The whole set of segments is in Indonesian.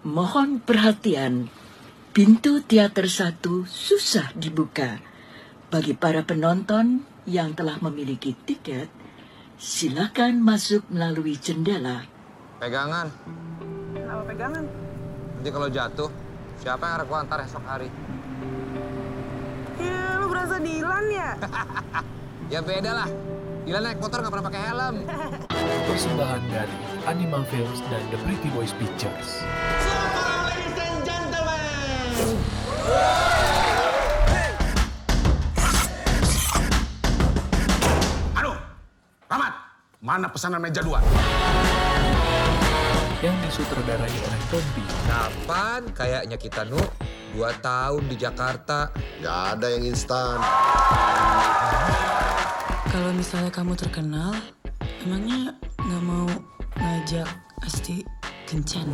Mohon perhatian, pintu teater satu susah dibuka. Bagi para penonton yang telah memiliki tiket, silakan masuk melalui jendela. Pegangan. Kenapa pegangan? Nanti kalau jatuh, siapa yang aku antar esok hari? Ya, lu berasa Dilan ya? Ya beda lah. Dilan naik motor nggak pernah pakai helm. Persembahan dari Anima Films dan The Pretty Boys Pictures. Aduh, Rahmat, mana pesanan meja dua? Yang disutradarai oleh Tompi. Kapan kayaknya kita nu dua tahun di Jakarta. Gak ada yang instan. Kalau misalnya kamu terkenal, emangnya nggak mau ngajak Asti kencan?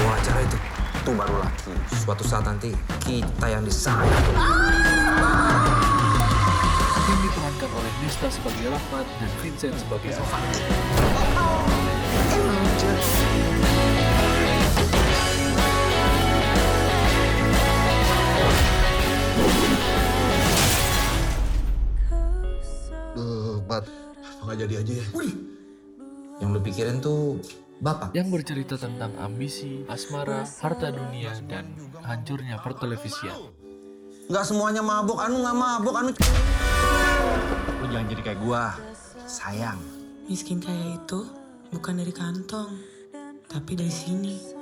Mau acara itu, itu baru laki. Suatu saat nanti kita yang disayang. Yang diperankan oleh Nesta sebagai Rahmat dan Vincent sebagai Evan. Pikirin tuh bapak. Yang bercerita tentang ambisi, asmara, harta dunia, dan hancurnya pertelevisian. Nggak semuanya mabuk, anu nggak mabuk, anu. Lu jangan jadi kayak gua. Sayang. Miskin kaya itu bukan dari kantong, tapi dari sini.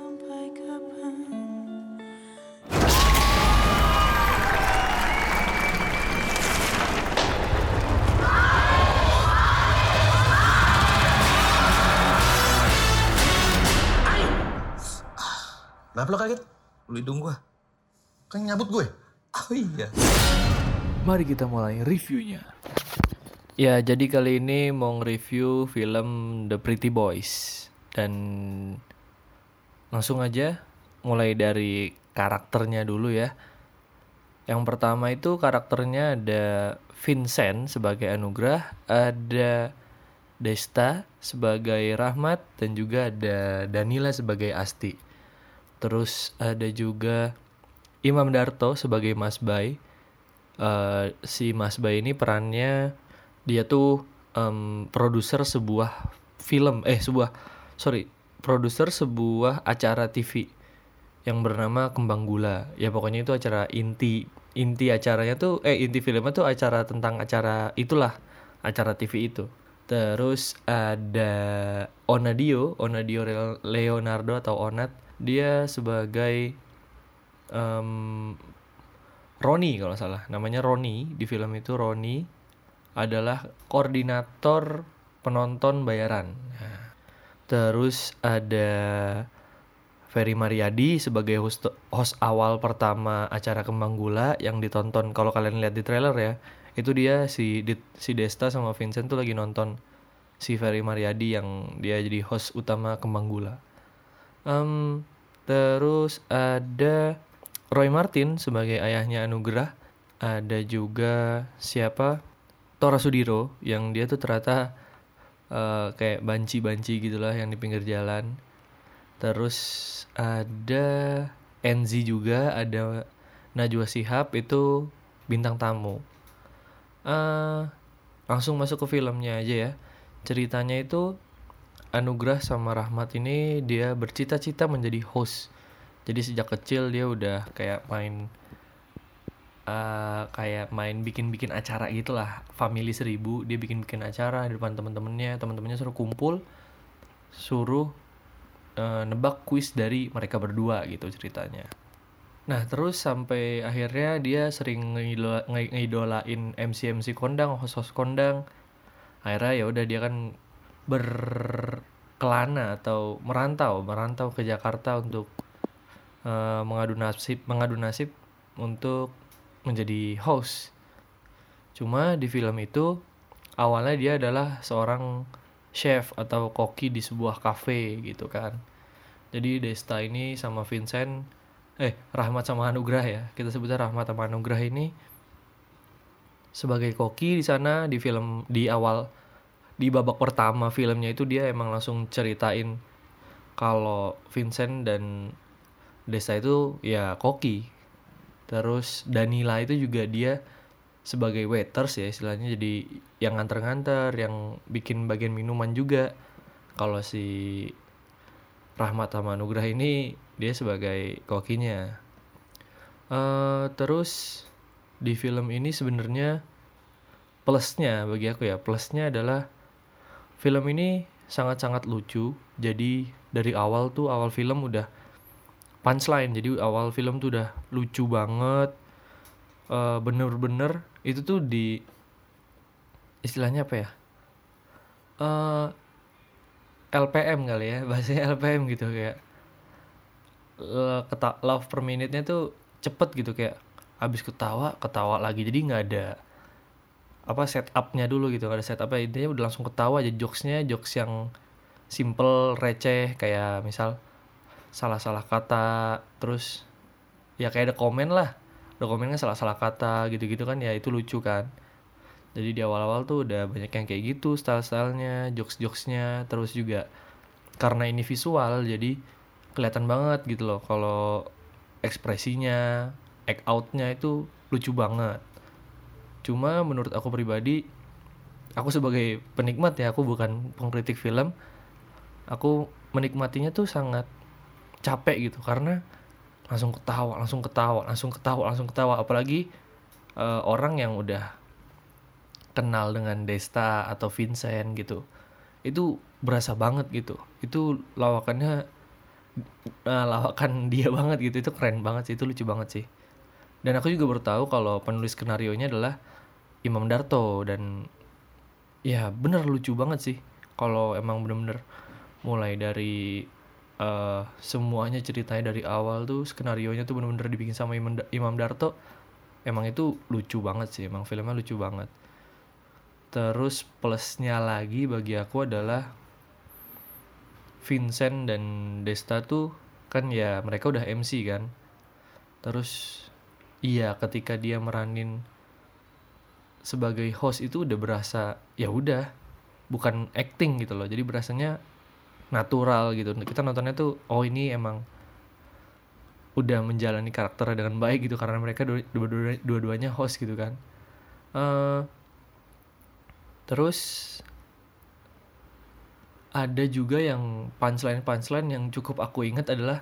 Kenapa lo kaget? Lu hidung gua. Kan nyabut gue. Oh iya. Mari kita mulai reviewnya. Ya, jadi kali ini mau nge-review film The Pretty Boys. Dan langsung aja mulai dari karakternya dulu ya. Yang pertama itu karakternya ada Vincent sebagai Anugrah, ada Desta sebagai Rahmat, dan juga ada Danila sebagai Asti. Terus ada juga Imam Darto sebagai Mas Bay. Eh, si Mas Bay ini perannya dia tuh em, produser sebuah film eh sebuah sorry produser sebuah acara TV yang bernama Kembang Gula. Ya pokoknya itu acara inti inti acaranya tuh eh inti filmnya tuh acara tentang acara itulah acara TV itu. Terus ada Onadio Onadio Leonardo atau Onat dia sebagai em, Roni kalau salah. Namanya Roni di film itu Roni adalah koordinator penonton bayaran. Terus ada Ferry Mariadi sebagai host, host awal pertama acara Kembang Gula yang ditonton. Kalau kalian lihat di trailer ya itu dia si si Desta sama Vincent tuh lagi nonton si Ferry Mariadi yang dia jadi host utama Kembang Gula Em, terus ada Roy Martin sebagai ayahnya Anugrah. Ada juga siapa? Tora Sudiro yang dia tuh ternyata eh, kayak banci-banci gitulah yang di pinggir jalan. Terus ada Enzi juga, ada Najwa Shihab itu bintang tamu. Eh, langsung masuk ke filmnya aja ya. Ceritanya itu Anugrah sama Rahmat ini dia bercita-cita menjadi host. Jadi sejak kecil dia udah kayak main eh, kayak main bikin-bikin acara gitulah. Family seribu dia bikin-bikin acara di depan temen-temennya, temen-temennya suruh kumpul, suruh eh, nebak kuis dari mereka berdua gitu ceritanya. Nah terus sampai akhirnya dia sering ngeidola- nge- ngeidolain MC-MC kondang, host-host kondang. Akhirnya ya udah dia kan berkelana atau merantau, merantau ke Jakarta untuk eh, mengadu nasib, mengadu nasib untuk menjadi host. Cuma di film itu awalnya dia adalah seorang chef atau koki di sebuah cafe gitu kan. Jadi Desta ini sama Vincent eh Rahmat sama Anugrah ya. Kita sebutnya Rahmat sama Anugrah ini sebagai koki di sana di film di awal di babak pertama filmnya itu dia emang langsung ceritain kalau Vincent dan Desta itu ya koki. Terus Danila itu juga dia sebagai waiters ya istilahnya jadi yang nganter-nganter yang bikin bagian minuman juga. Kalau si Rahmat sama Nugrah ini dia sebagai kokinya. Eh, terus di film ini sebenarnya plusnya bagi aku ya plusnya adalah film ini sangat-sangat lucu. Jadi dari awal tuh awal film udah punchline. Jadi awal film tuh udah lucu banget. Eh, bener-bener itu tuh di istilahnya apa ya? Eh LPM kali ya bahasanya LPM gitu kayak eh, keta- love per minute-nya tuh cepet gitu kayak habis ketawa ketawa lagi. Jadi nggak ada apa setupnya dulu gitu. Ada setupnya intinya udah langsung ketawa aja. Jokesnya jokes yang simple receh kayak misal salah-salah kata terus ya kayak ada komen lah. Ada komen kan salah-salah kata gitu-gitu kan ya itu lucu kan. Jadi di awal-awal tuh udah banyak yang kayak gitu style-stylenya jokes-jokesnya. Terus juga karena ini visual jadi kelihatan banget gitu loh. Kalau ekspresinya act outnya itu lucu banget cuma menurut aku pribadi aku sebagai penikmat ya aku bukan pengkritik film aku menikmatinya tuh sangat capek gitu. Karena langsung ketawa langsung ketawa langsung ketawa langsung ketawa. Apalagi eh, orang yang udah kenal dengan Desta atau Vincent gitu itu berasa banget gitu. Itu lawakannya eh, lawakan dia banget gitu. Itu keren banget sih itu lucu banget sih dan aku juga baru tahu kalau penulis skenario nya adalah Imam Darto. Dan ya bener lucu banget sih. Kalau emang bener-bener mulai dari eh, semuanya ceritanya dari awal tuh skenario nya tuh bener-bener dibikin sama Imam Darto emang itu lucu banget sih. Emang filmnya lucu banget. Terus plusnya lagi bagi aku adalah Vincent dan Desta tuh kan ya mereka udah MC kan. Terus iya ketika dia meranin sebagai host itu udah berasa ya udah bukan acting gitu loh. Jadi berasanya natural gitu. Kita nontonnya tuh oh ini emang udah menjalani karakternya dengan baik gitu karena mereka dua- dua- dua-duanya host gitu kan. Eh, terus ada juga yang punchline punchline yang cukup aku ingat adalah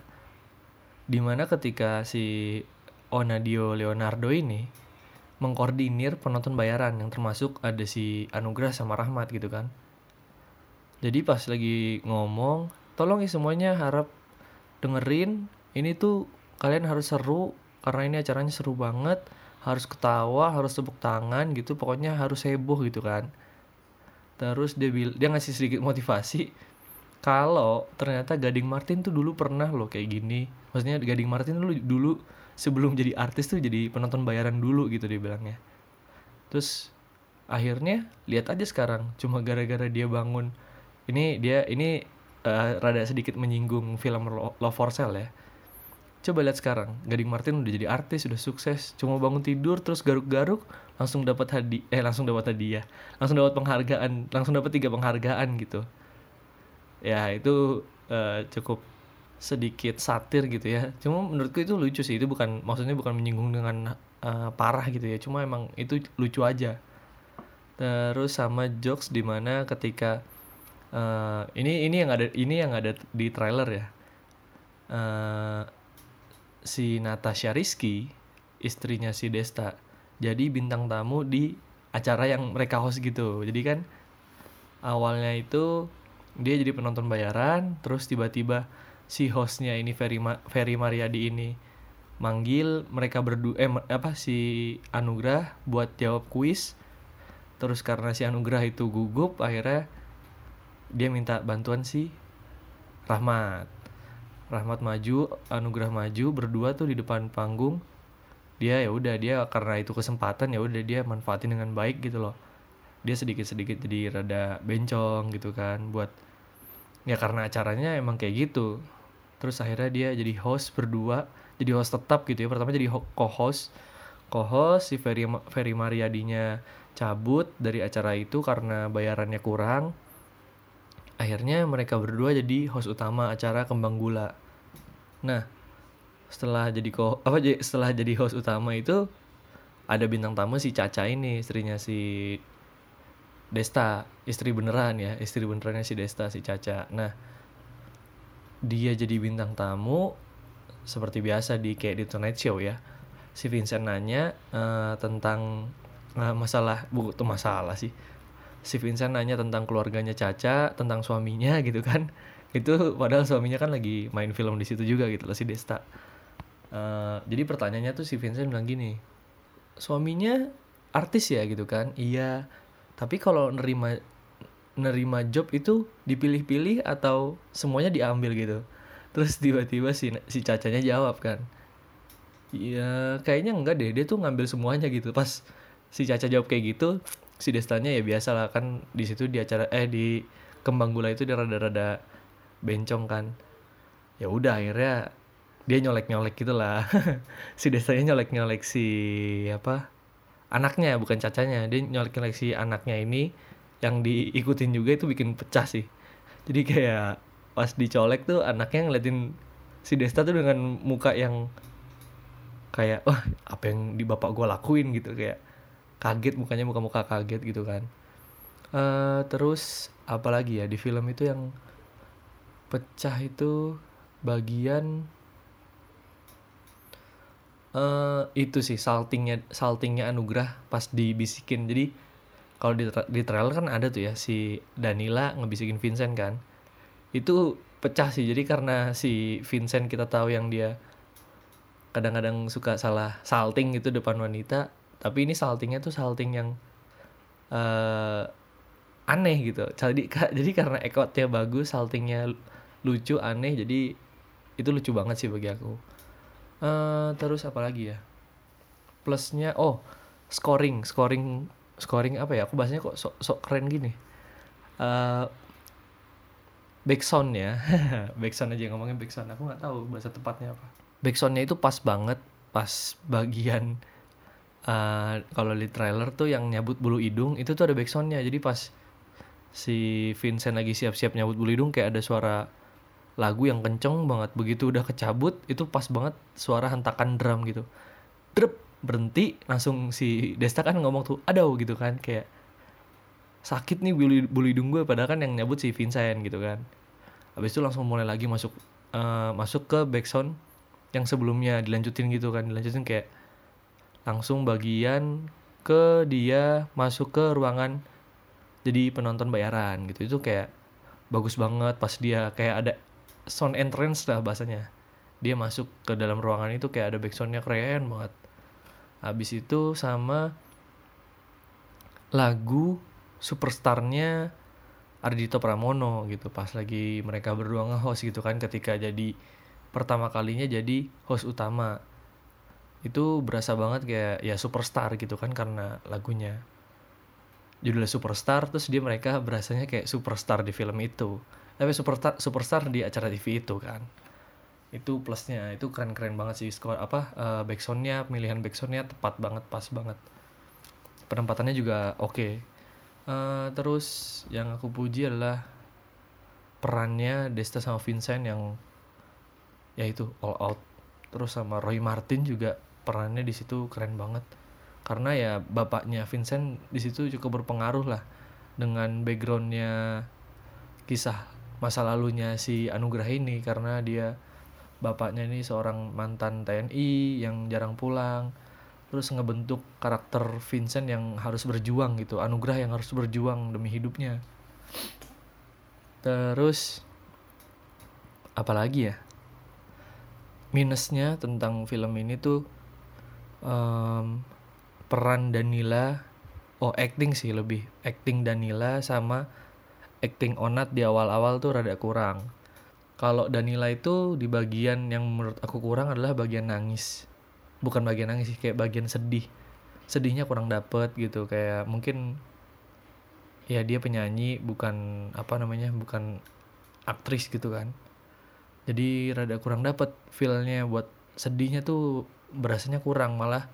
di mana ketika si Onadio Leonardo ini mengkoordinir penonton bayaran yang termasuk ada si Anugrah sama Rahmat gitu kan. Jadi pas lagi ngomong tolong ya semuanya harap dengerin. Ini tuh kalian harus seru karena ini acaranya seru banget. Harus ketawa harus tepuk tangan gitu pokoknya harus heboh gitu kan. Terus dia bil dia ngasih sedikit motivasi kalau ternyata Gading Martin tuh dulu pernah loh kayak gini. Maksudnya Gading Martin dulu dulu sebelum jadi artis tuh jadi penonton bayaran dulu gitu dia bilangnya. Terus akhirnya lihat aja sekarang cuma gara-gara dia bangun. Ini dia ini eh, rada sedikit menyinggung film Lo- Love for Sale ya. Coba lihat sekarang Gading Martin udah jadi artis udah sukses. Cuma bangun tidur terus garuk-garuk langsung dapat hadiah eh langsung dapat hadiah. Langsung dapat penghargaan langsung dapat tiga penghargaan gitu. Ya itu eh, cukup sedikit satir gitu ya. Cuma menurutku itu lucu sih itu bukan maksudnya bukan menyinggung dengan eh, parah gitu ya. Cuma emang itu lucu aja. Terus sama jokes di mana ketika eh, ini ini yang ada ini yang ada di trailer ya. Eh, si Natasha Rizky istrinya si Desta jadi bintang tamu di acara yang mereka host gitu. Jadi kan awalnya itu dia jadi penonton bayaran terus tiba-tiba si hostnya ini Ferry, Ma- Ferry Mariadi ini manggil mereka berdua eh apa si Anugrah buat jawab kuis. Terus karena si Anugrah itu gugup akhirnya dia minta bantuan si Rahmat. Rahmat maju Anugrah maju berdua tuh di depan panggung. Dia ya udah dia karena itu kesempatan ya udah dia manfaatin dengan baik gitu loh. Dia sedikit sedikit jadi rada bencong gitu kan buat ya karena acaranya emang kayak gitu terus akhirnya dia jadi host berdua jadi host tetap gitu ya. Pertama jadi ho- co-host. Co-host si Ferry, Ferry Mariadinya cabut dari acara itu karena bayarannya kurang. Akhirnya mereka berdua jadi host utama acara Kembang Gula. Nah setelah jadi ko apa setelah jadi host utama itu ada bintang tamu si Caca ini istrinya si Desta. Istri beneran ya istri benerannya si Desta si Caca. Nah dia jadi bintang tamu seperti biasa di kayak di Tonight Show ya. Si Vincent nanya eh, tentang eh, masalah bu itu masalah sih. Si Vincent nanya tentang keluarganya Caca tentang suaminya gitu kan. Itu padahal suaminya kan lagi main film di situ juga gitu loh si Desta. Eh, jadi pertanyaannya tuh si Vincent bilang gini suaminya artis ya? gitu kan. Iya tapi kalau nerima nerima job itu dipilih-pilih atau semuanya diambil gitu terus tiba-tiba si si cacanya jawab kan Iya, kayaknya enggak deh. Dia tuh ngambil semuanya gitu. Pas si Caca jawab kayak gitu, si Destanya ya biasa lah kan di situ di acara eh di Kembang Gula itu dia rada-rada bencong kan. Ya udah akhirnya dia nyolek-nyolek gitu lah. si Destanya nyolek-nyolek si apa? Anaknya bukan cacanya. Dia nyolek-nyolek si anaknya ini yang diikutin juga itu bikin pecah sih. Jadi kayak pas dicolek tuh anaknya ngeliatin si Desta tuh dengan muka yang kayak wah apa yang di bapak gue lakuin? gitu kayak kaget mukanya muka-muka kaget gitu kan. Eh terus apa lagi ya di film itu yang pecah itu bagian eh itu sih saltingnya saltingnya anugerah pas dibisikin. Jadi kalau di, tra- di trailer kan ada tuh ya si Danila ngebisikin Vincent kan. Itu pecah sih jadi karena si Vincent kita tahu yang dia kadang-kadang suka salah salting gitu depan wanita tapi ini saltingnya tuh salting yang eh aneh gitu. Jadi jadi karena ekotnya bagus saltingnya lu- lucu aneh jadi itu lucu banget sih bagi aku. Eh terus apa lagi ya? Plusnya oh scoring scoring scoring apa ya? Aku bahasnya kok sok sok keren gini. Eh backsound ya. Backsound aja ngomongin backsound aku nggak tahu bahasa tepatnya apa. Backsoundnya itu pas banget pas bagian eh kalau di trailer tuh yang nyabut bulu hidung itu tuh ada backsoundnya jadi pas si Vincent lagi siap-siap nyabut bulu hidung kayak ada suara lagu yang kenceng banget. Begitu udah kecabut itu pas banget suara hentakan drum gitu berhenti langsung si Desta kan ngomong tuh aduh gitu kan kayak sakit nih bulu, bulu hidung gue padahal kan yang nyabut si Vincent gitu kan. Habis itu langsung mulai lagi masuk eh, masuk ke backsound yang sebelumnya dilanjutin gitu kan dilanjutin kayak langsung bagian ke dia masuk ke ruangan jadi penonton bayaran gitu. Itu kayak bagus banget pas dia kayak ada sound entrance lah bahasanya. Dia masuk ke dalam ruangan itu kayak ada backsoundnya keren banget habis itu sama lagu superstarnya Ardito Pramono gitu pas lagi mereka berdua nge-host gitu kan ketika jadi pertama kalinya jadi host utama. Itu berasa banget kayak ya superstar gitu kan karena lagunya. Judulnya superstar terus dia mereka berasanya kayak superstar di film itu. Tapi superstar superstar di acara TV itu kan itu plusnya. Itu keren keren banget sih. Skor apa eh, backsoundnya pemilihan backsoundnya tepat banget pas banget. Penempatannya juga oke. Eh, terus yang aku puji adalah perannya Desta sama Vincent yang ya itu all out. Terus sama Roy Martin juga perannya di situ keren banget. Karena ya bapaknya Vincent di situ cukup berpengaruh lah dengan backgroundnya kisah masa lalunya si Anugrah ini. Karena dia bapaknya ini seorang mantan TNI yang jarang pulang terus ngebentuk karakter Vincent yang harus berjuang gitu Anugrah yang harus berjuang demi hidupnya. Terus apalagi ya? Minusnya tentang film ini tuh em, peran Danila oh acting sih lebih acting Danila sama acting Onat di awal-awal tuh rada kurang kalau Danila itu di bagian yang menurut aku kurang adalah bagian nangis. Bukan bagian nangis sih kayak bagian sedih. Sedihnya kurang dapet gitu kayak mungkin ya dia penyanyi bukan apa namanya bukan aktris gitu kan. Jadi rada kurang dapet feelnya buat sedihnya tuh berasanya kurang malah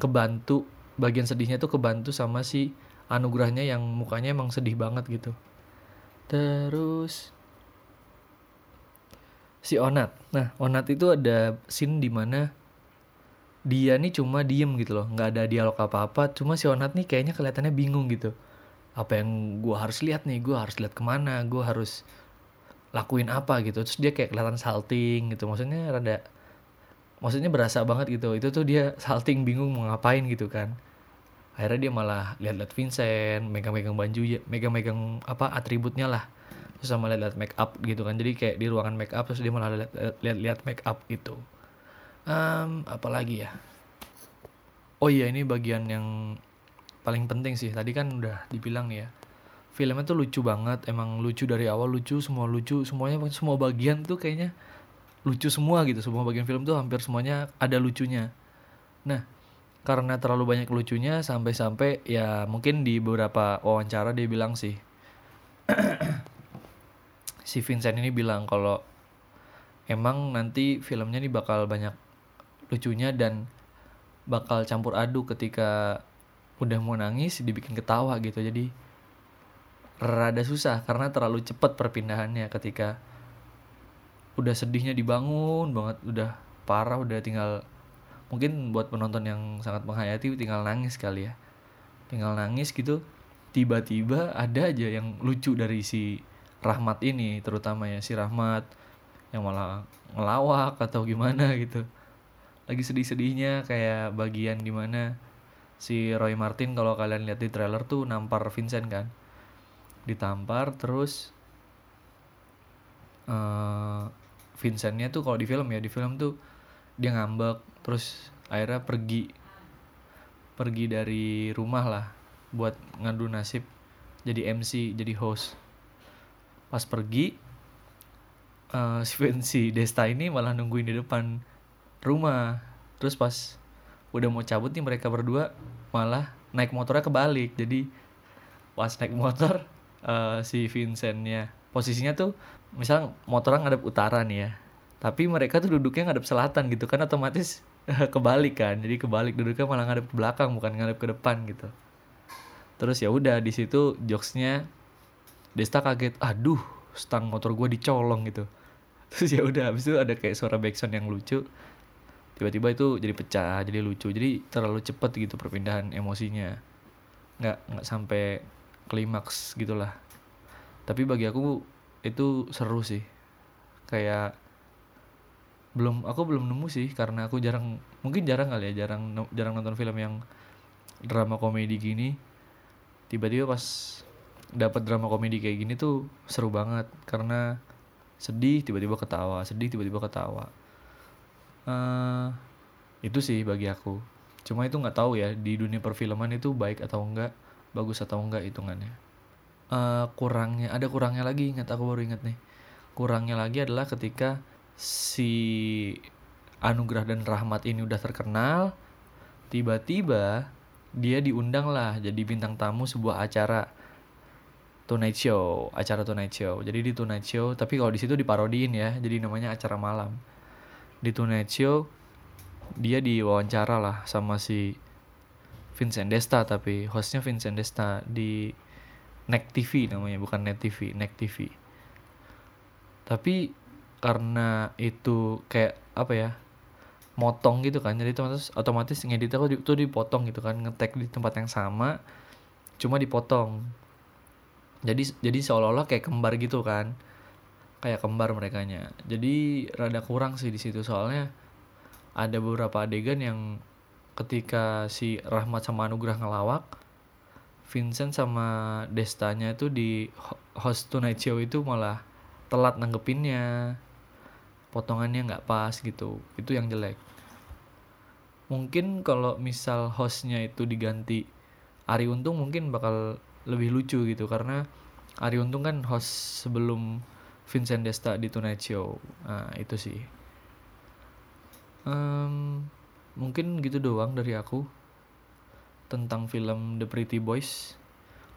kebantu bagian sedihnya tuh kebantu sama si anugerahnya yang mukanya emang sedih banget gitu. Terus si Onat. Nah, Onat itu ada scene di mana dia nih cuma diem gitu loh, nggak ada dialog apa-apa. Cuma si Onat nih kayaknya kelihatannya bingung gitu. Apa yang gua harus lihat nih? Gua harus lihat ke mana? Gua harus lakuin apa gitu. Terus dia kayak kelihatan salting gitu. Maksudnya rada, maksudnya berasa banget gitu. Itu tuh dia salting bingung mau ngapain gitu kan. Akhirnya dia malah lihat-lihat Vincent, megang-megang baju, megang-megang apa atributnya lah sama lihat-lihat make up gitu kan. Jadi kayak di ruangan make up terus dia malah lihat-lihat make up gitu. Um, apalagi ya? Oh iya ini bagian yang paling penting sih. Tadi kan udah dibilang nih ya filmnya tuh lucu banget. Emang lucu dari awal lucu semua lucu. Semuanya semua bagian tuh kayaknya lucu semua gitu. Semua bagian film tuh hampir semuanya ada lucunya. Nah karena terlalu banyak lucunya sampai-sampai ya mungkin di beberapa wawancara dia bilang sih si Vincent ini bilang kalau emang nanti filmnya nih bakal banyak lucunya dan bakal campur aduk ketika udah mau nangis dibikin ketawa gitu. Jadi rada susah karena terlalu cepat perpindahannya ketika udah sedihnya dibangun banget udah parah udah tinggal mungkin buat penonton yang sangat menghayati tinggal nangis kali ya. Tinggal nangis gitu tiba-tiba ada aja yang lucu dari si Rahmat ini terutama ya si Rahmat yang malah ngelawak atau gimana gitu. Lagi sedih-sedihnya kayak bagian di mana si Roy Martin kalau kalian lihat di trailer tuh nampar Vincent kan. Ditampar terus uh, Vincentnya tuh kalau di film ya di film tuh dia ngambek terus akhirnya pergi. Pergi dari rumah lah buat ngadu nasib jadi MC jadi host pas pergi uh, si Desta ini malah nungguin di depan rumah. Terus pas udah mau cabut nih mereka berdua malah naik motornya kebalik. Jadi pas naik motor uh, si Vincentnya posisinya tuh misal motornya ngadep utara nih ya tapi mereka tuh duduknya ngadep selatan gitu kan otomatis kebalik kan. Jadi kebalik duduknya malah ngadep ke belakang bukan ngadep ke depan gitu. Terus ya udah di situ jokesnya Desta kaget aduh stang motor gue dicolong gitu. Terus ya udah habis itu ada kayak suara backsound yang lucu. Tiba-tiba itu jadi pecah jadi lucu jadi terlalu cepet gitu perpindahan emosinya. Nggak nggak sampai klimaks gitulah. Tapi bagi aku itu seru sih. Kayak belum aku belum nemu sih karena aku jarang mungkin jarang kali ya jarang jarang nonton film yang drama komedi gini. Tiba-tiba pas dapat drama komedi kayak gini tuh seru banget. Karena sedih tiba-tiba ketawa. Sedih tiba-tiba ketawa. Uh, itu sih bagi aku. Cuma itu nggak tahu ya di dunia perfilman itu baik atau enggak bagus atau enggak hitungannya. Uh, kurangnya ada kurangnya lagi ingat aku baru ingat nih. Kurangnya lagi adalah ketika si Anugerah dan Rahmat ini udah terkenal tiba-tiba dia diundang lah jadi bintang tamu sebuah acara Tonight Show, acara Tonight Show. Jadi di Tonight Show, tapi kalau di situ diparodiin ya, jadi namanya acara malam. Di Tonight Show dia diwawancara lah sama si Vincent Desta tapi hostnya Vincent Desta di Nek TV namanya bukan Net TV, Nek TV. Tapi karena itu kayak apa ya? motong gitu kan jadi otomatis otomatis ngedit aku itu dipotong gitu kan ngetek di tempat yang sama cuma dipotong jadi jadi seolah-olah kayak kembar gitu kan. Kayak kembar mereka nya jadi rada kurang sih di situ. Soalnya ada beberapa adegan yang ketika si Rahmat sama Anugrah ngelawak Vincent sama Destanya itu di host Tonight Show itu malah telat nanggepinnya. Potongannya nggak pas gitu. Itu yang jelek. Mungkin kalau misal hostnya itu diganti Ari Untung mungkin bakal lebih lucu gitu. Karena Ari Untung kan host sebelum Vincent Desta di Tonight Show. Nah itu sih. Um, mungkin gitu doang dari aku tentang film The Pretty Boys.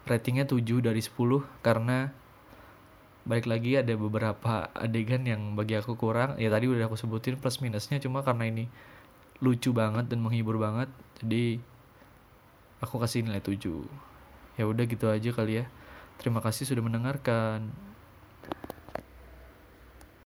Ratingnya 7 dari 10 karena balik lagi ada beberapa adegan yang bagi aku kurang. Ya tadi udah aku sebutin plus minusnya cuma karena ini lucu banget dan menghibur banget jadi aku kasih nilai 7 ya udah gitu aja kali ya. Terima kasih sudah mendengarkan